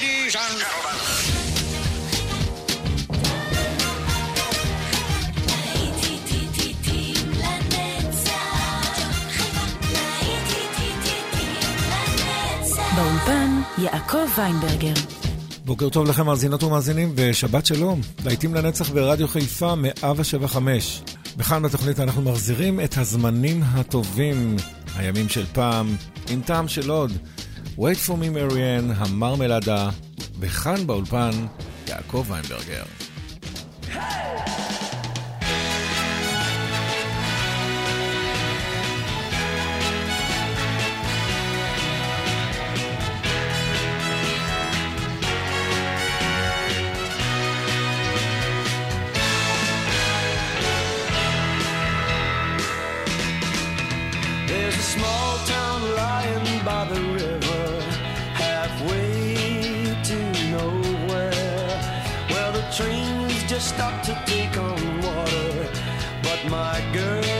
Ladies and gentlemen. באולפן יעקב ויינברגר. בוקר טוב לכם מאזינות ומאזינים ושבת שלום, להיטים לנצח ברדיו חיפה 175. וכאן בתוכנית אנחנו מחזירים את הזמנים הטובים, הימים של פעם, עם טעם של עוד. Wait for me מריאן, המרמלדה, וכאן באולפן, יעקב ויינברגר. to take on water, but my girl.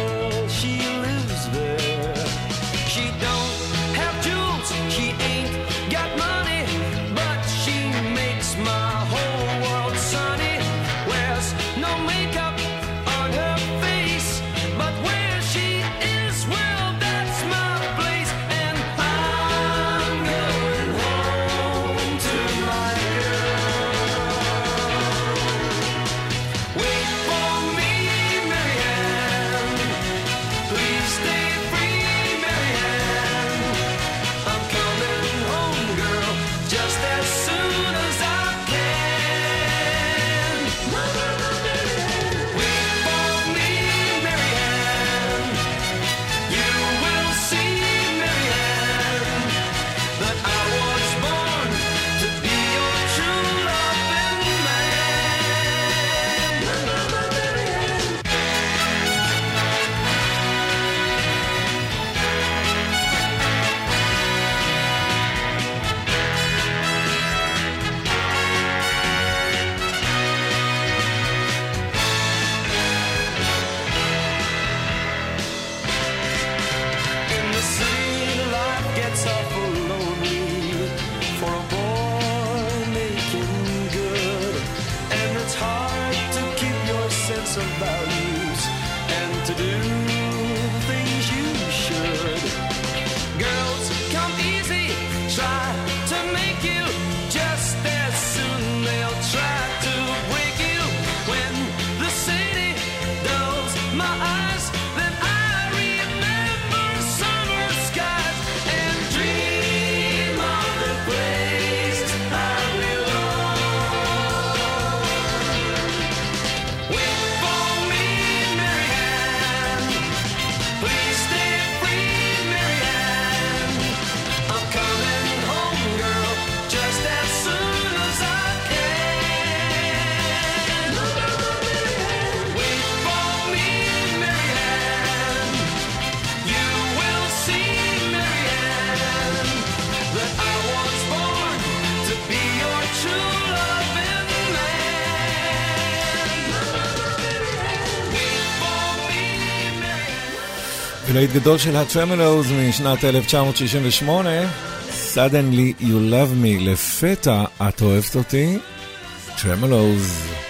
ולהיט גדול של הטרמלוז משנת 1968, Suddenly You Love Me, לפתע את אוהבת אותי, טרמלוז.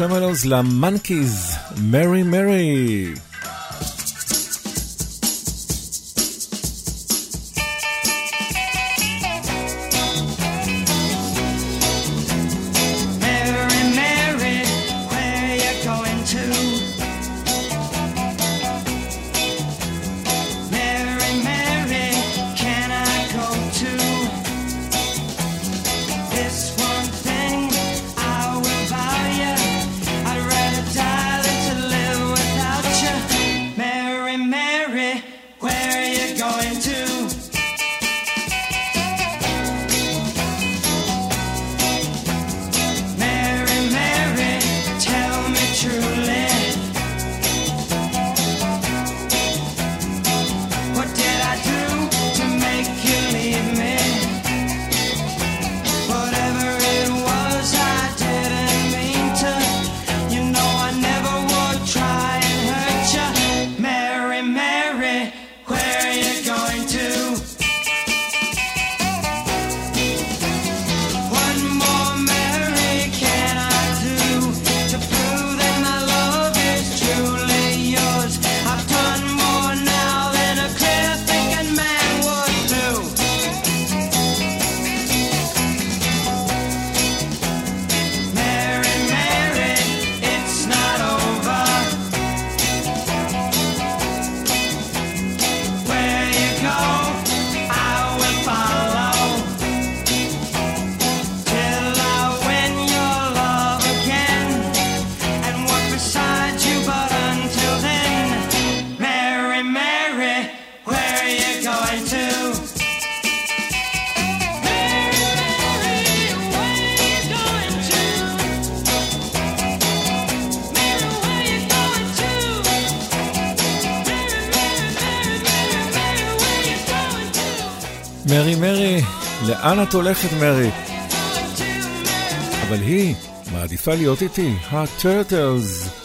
מהטרמלוס למאנקיז, מרי מרי. לאן את הולכת, מרי? אבל היא מעדיפה להיות איתי, הטרטלס.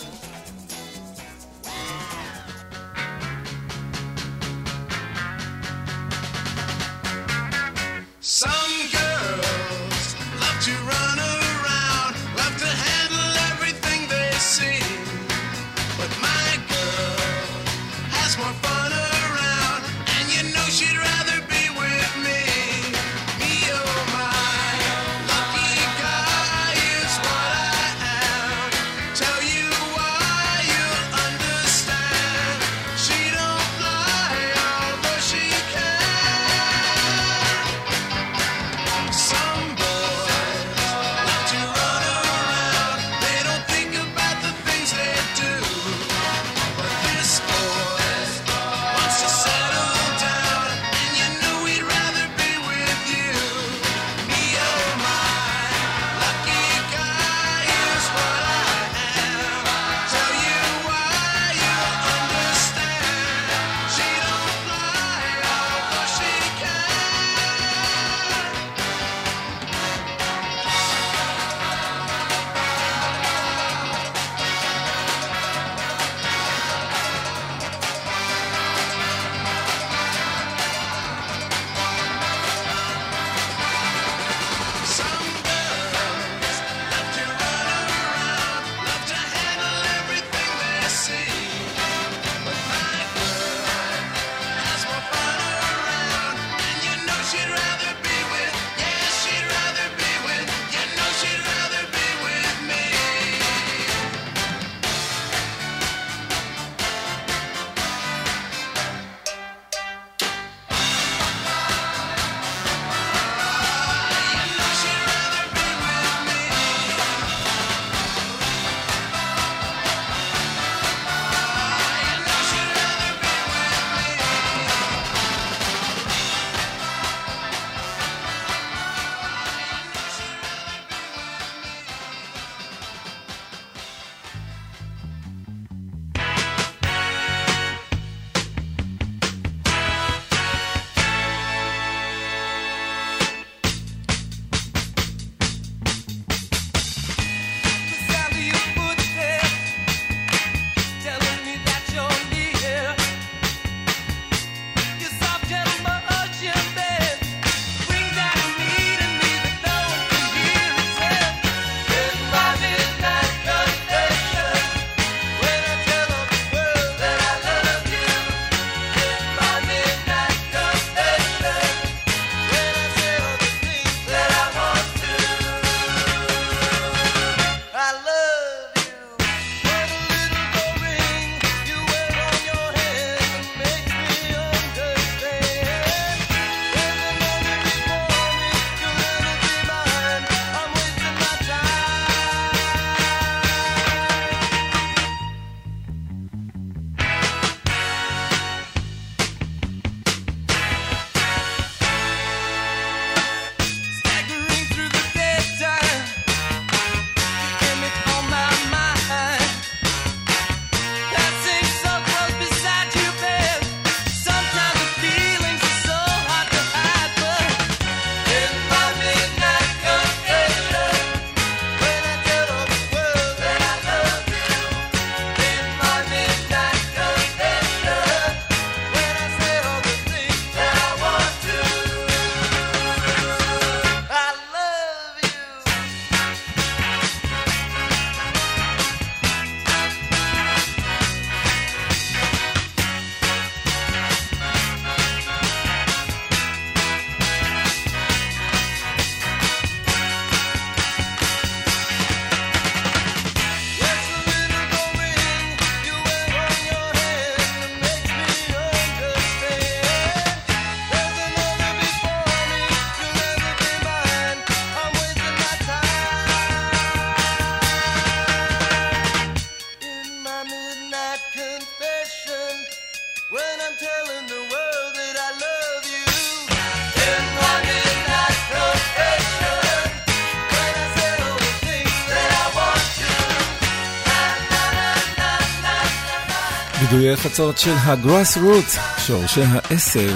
גידויי חצות של הגראס רוט, שורשי העשב,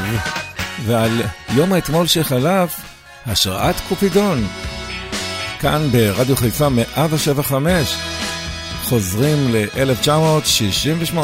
ועל יום האתמול שחלף, השראת קופידון. כאן ברדיו חיפה 175, חוזרים ל-1968.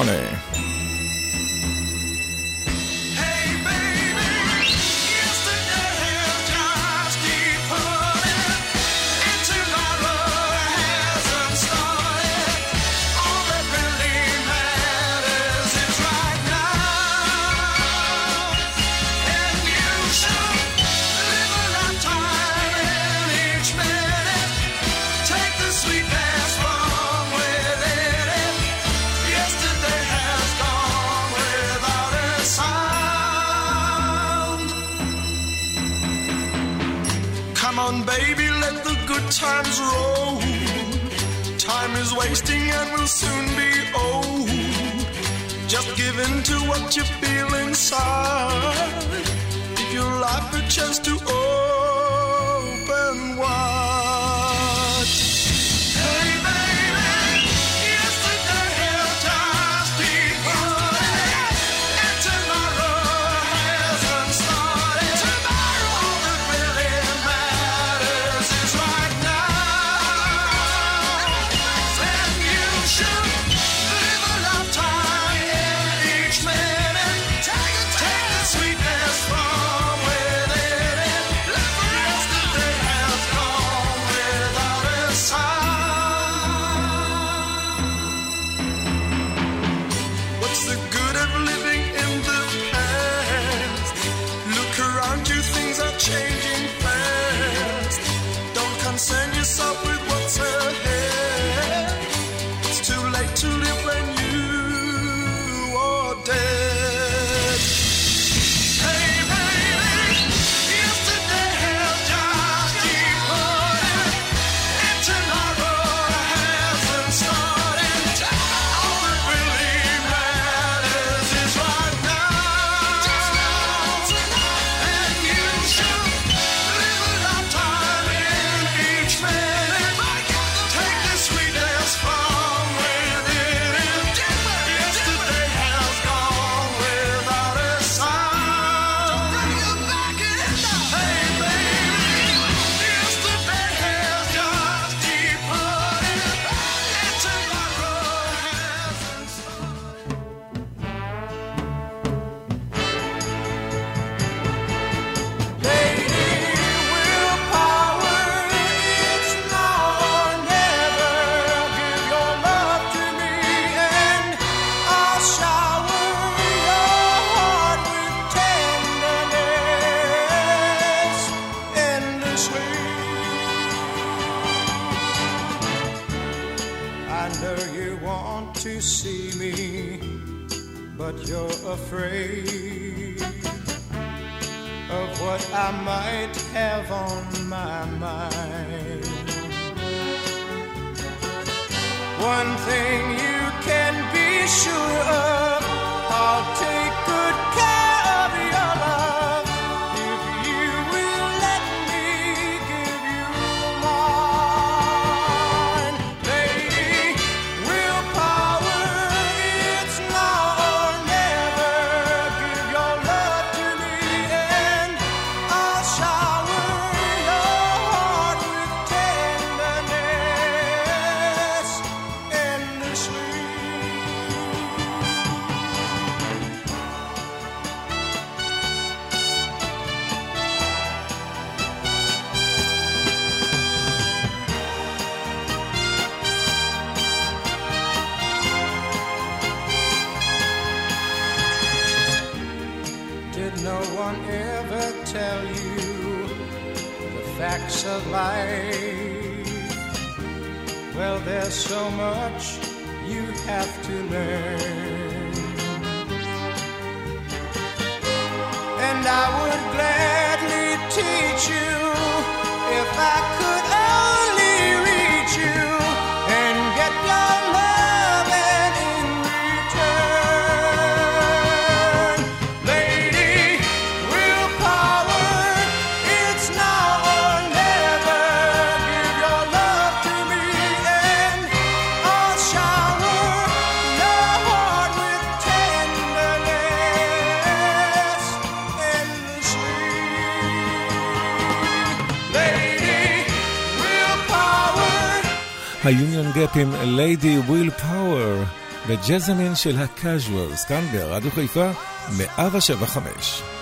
want to see me, but you're afraid of what I might have on my mind. One thing you can be sure of, I'll life. Well, there's so much you have to learn. And I would gladly teach you if I could. היוניון גאפ ליידי וויל פאוור בג'זמין של הקאז'ואלס, כאן ברדיו חיפה, 175.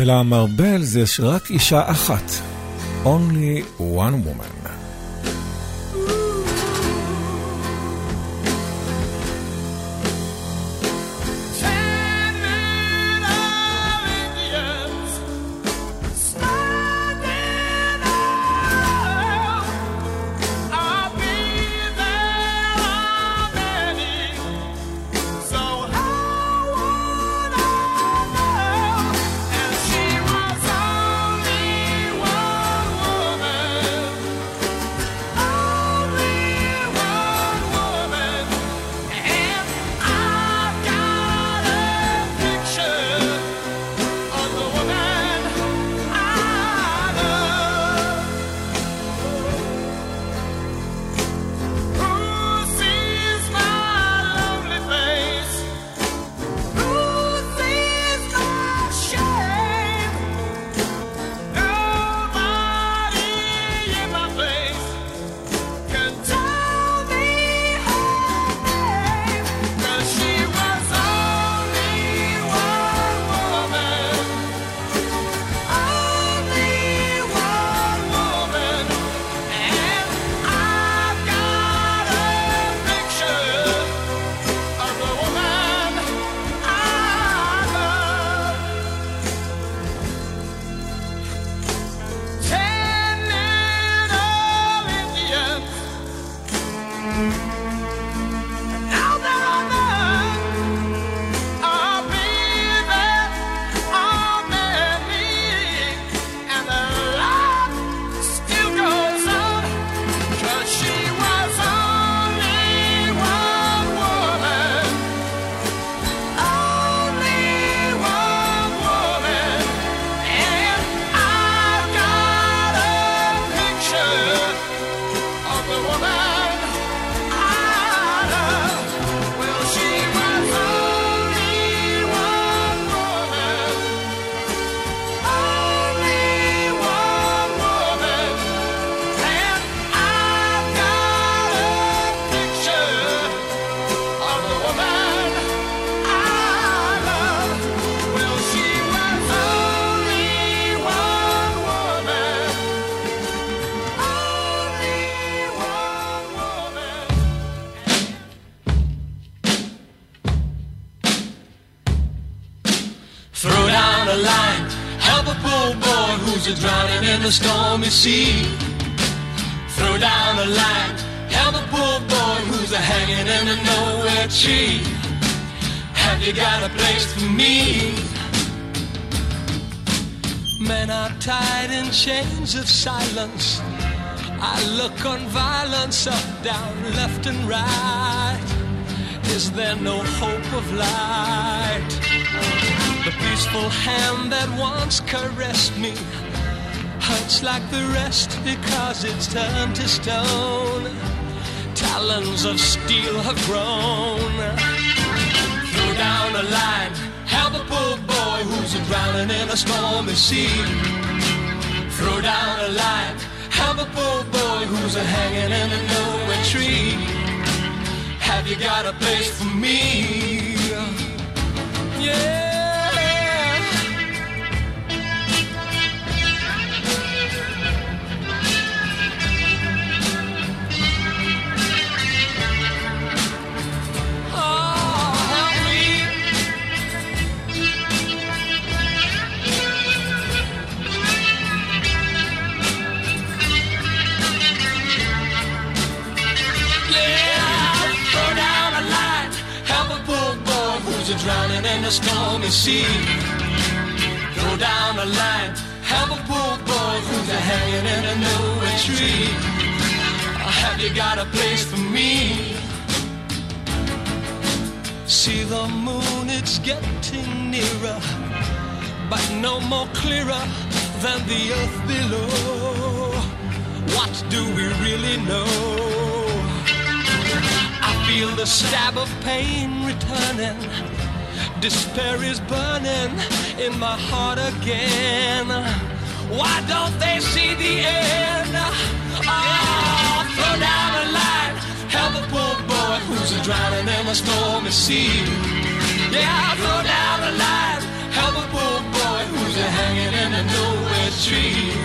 ולמרבל זה רק אישה אחת. Only one woman. A drowning in the stormy sea. Throw down a line, help a poor boy who's a hanging in a nowhere tree. Have you got a place for me? Men are tied in chains of silence. I look on violence up, down, left and right. Is there no hope of light? The peaceful hand that once caressed me hurts like the rest because it's turned to stone. Talons of steel have grown. Throw down a line, help a poor boy who's drowning in a stormy sea. Throw down a line, help a poor boy who's hanging in a nowhere tree. Have you got a place for me? Yeah. In the stormy sea. Throw down a line, help a poor boy who's a hanging in a nowhere tree. Have you got a place for me? See the moon, it's getting nearer, but no more clearer than the earth below. What do we really know? I feel the stab of pain returning. Despair is burning in my heart again. Why don't they see the end? Ah, oh, throw down a line, help a poor boy who's a drowning in a stormy sea. Yeah, throw down a line, help a poor boy who's a hanging in a nowhere tree.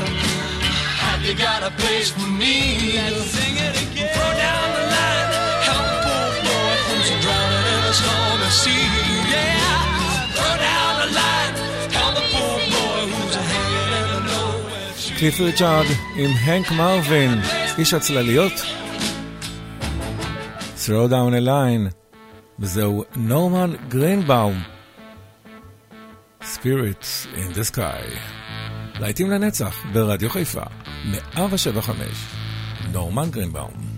Have you got a place for me? Let's sing it again. Throw down the line, help a poor boy who's a drowning in a stormy sea. קליף ריצ'ארד עם הנק מרווין, איש הצלליות. throw down a line, וזהו נורמן גרינבאום. Spirits in the sky. להיטים לנצח ברדיו חיפה, 175. נורמן גרינבאום.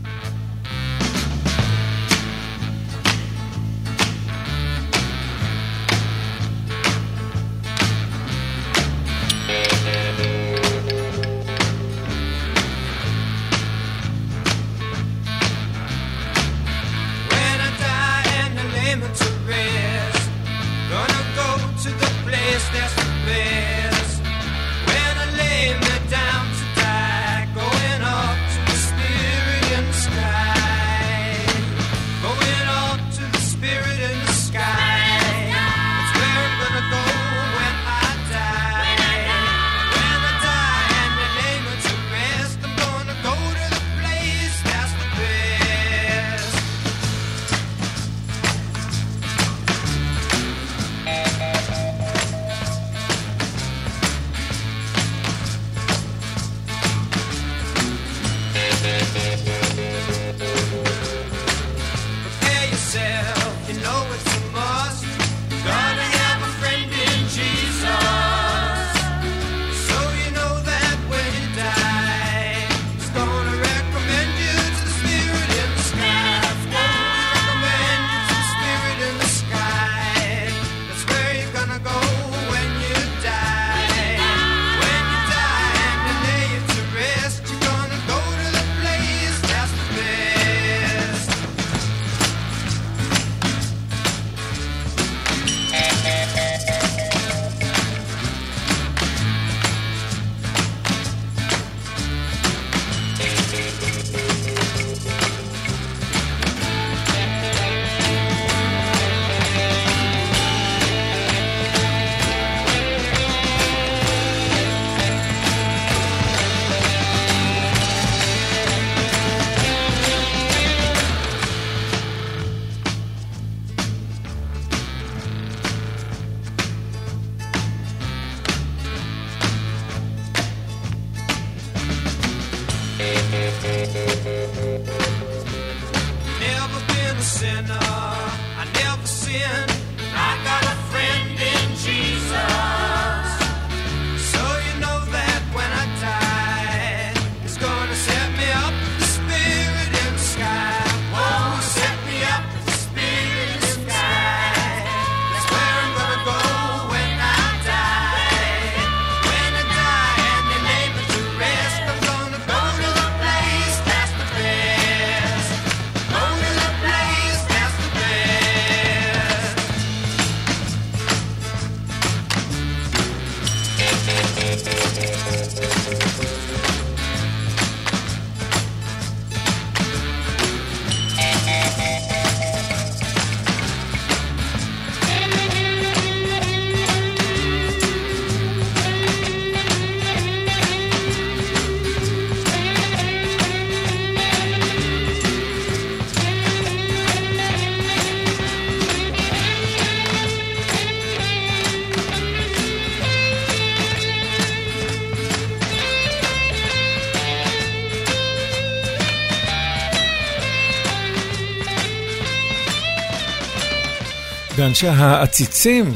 ואנשי העציצים,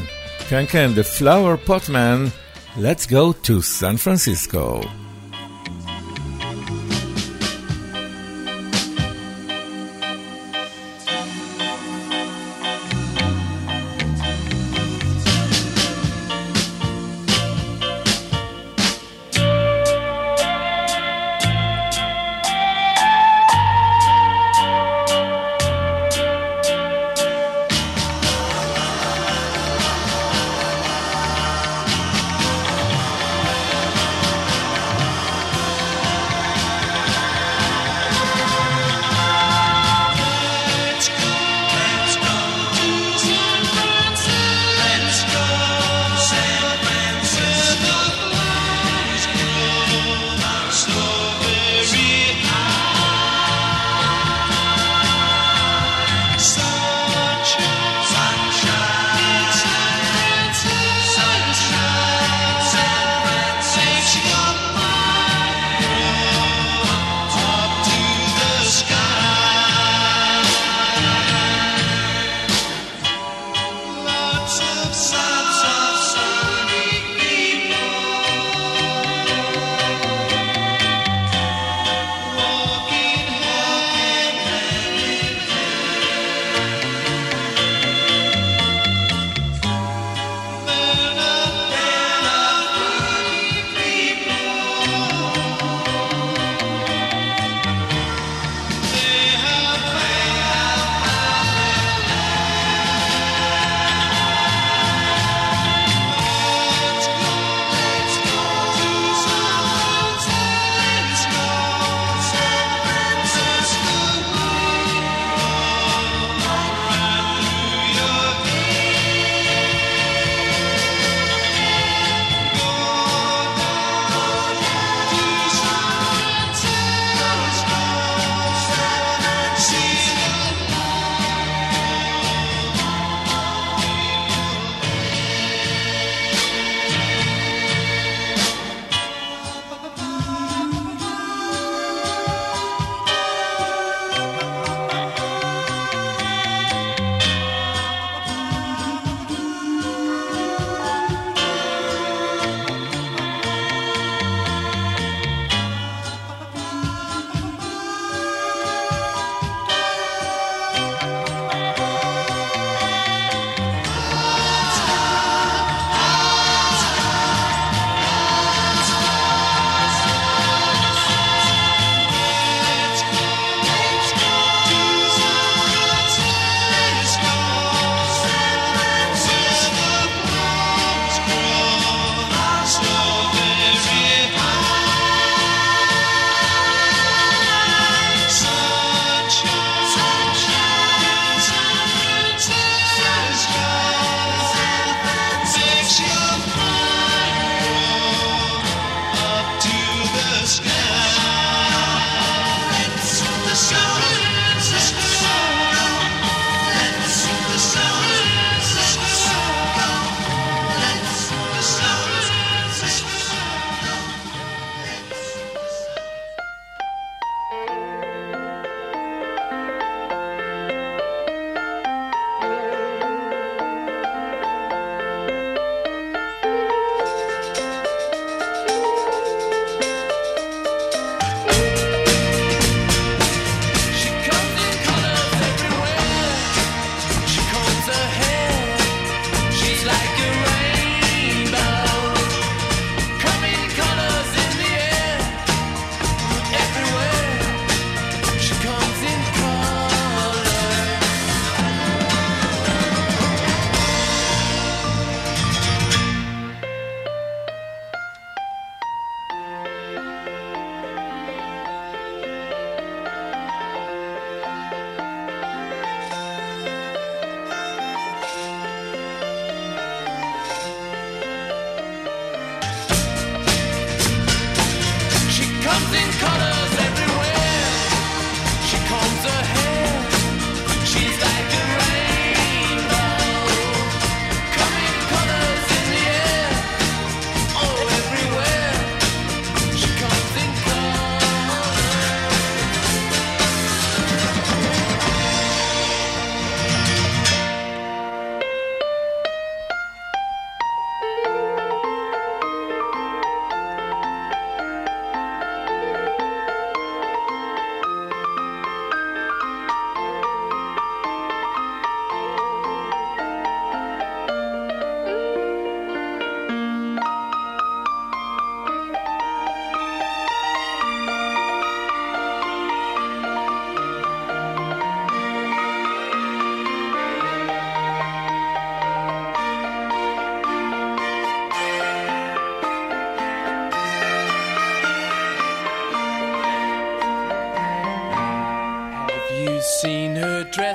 כן כן, The Flower Pot Men, Let's go to San Francisco.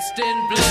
dressed in blue.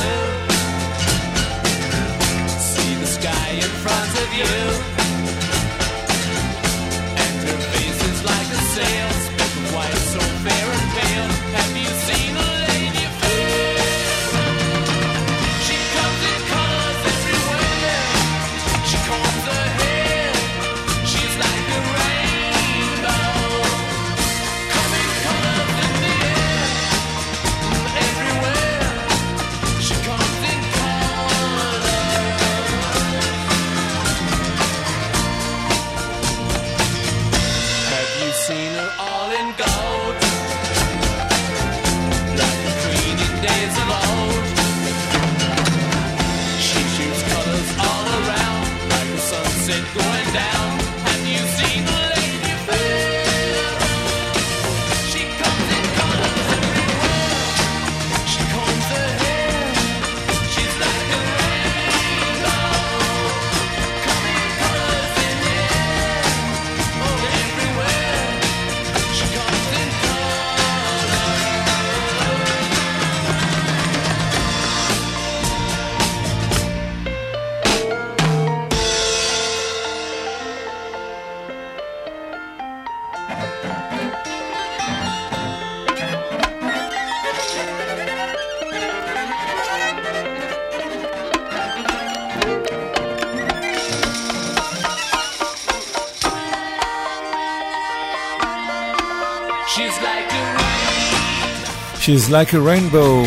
She's Like a Rainbow.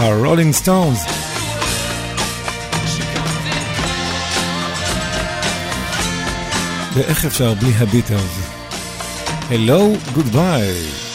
Our Rolling Stones. ואיך אפשר בלי הביטלס? Hello, goodbye.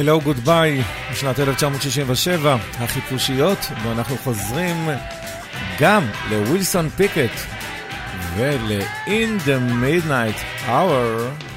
Hello Goodbye בשנת 1967, החיפושיות, ואנחנו חוזרים גם לווילסון פיקט ול-In the Midnight Hour.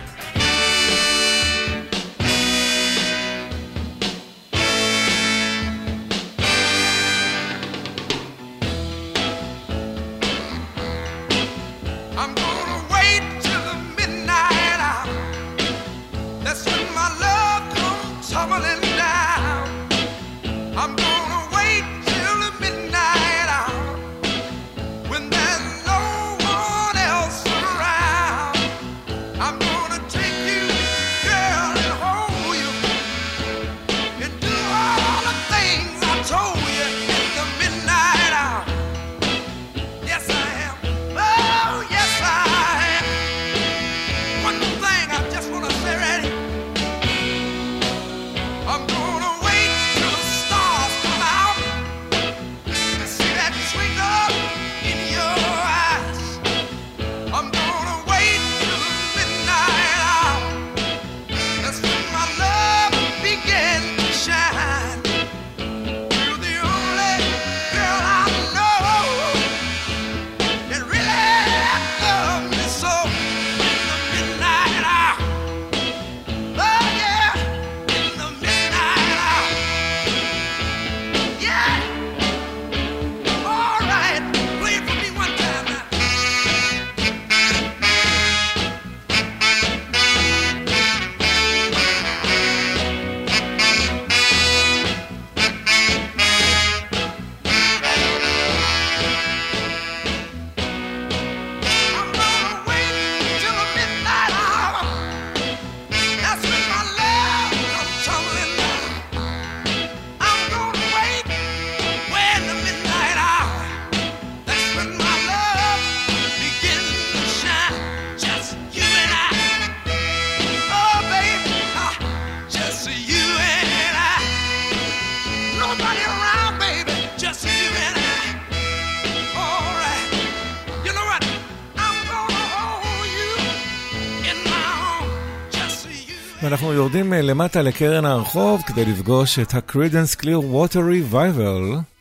יורדים אה, למטה לקרן הרחוב כדי לפגוש את ה-Credence Clearwater Revival.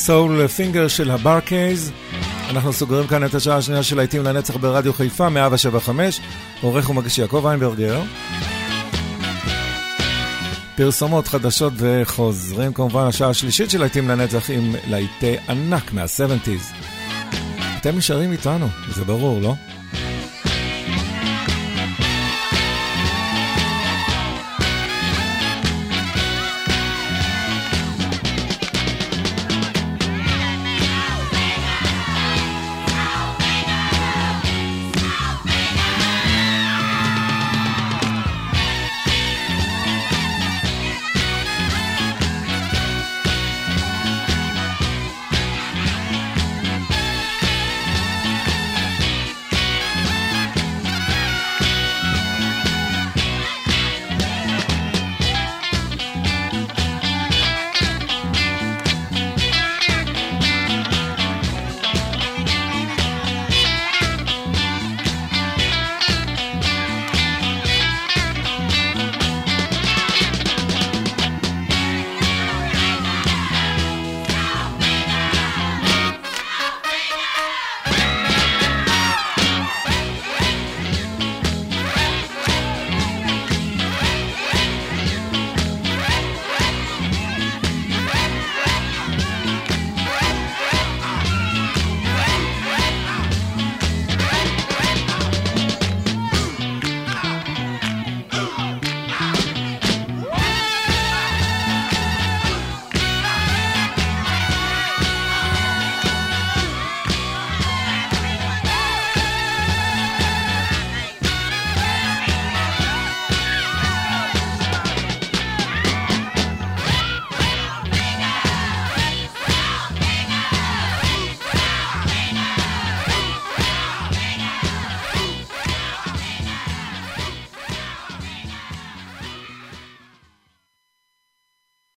סול פינגר של הברקייז. אנחנו סוגרים כאן את השעה השנייה של להיטים לנצח ברדיו חיפה, 175, עורך ומגיש יעקב איינברגר. פרסומות חדשות וחוזרים כמובן השעה השלישית של להיטים לנצח עם להיטי ענק מה-70's. אתם נשארים איתנו, זה ברור, לא?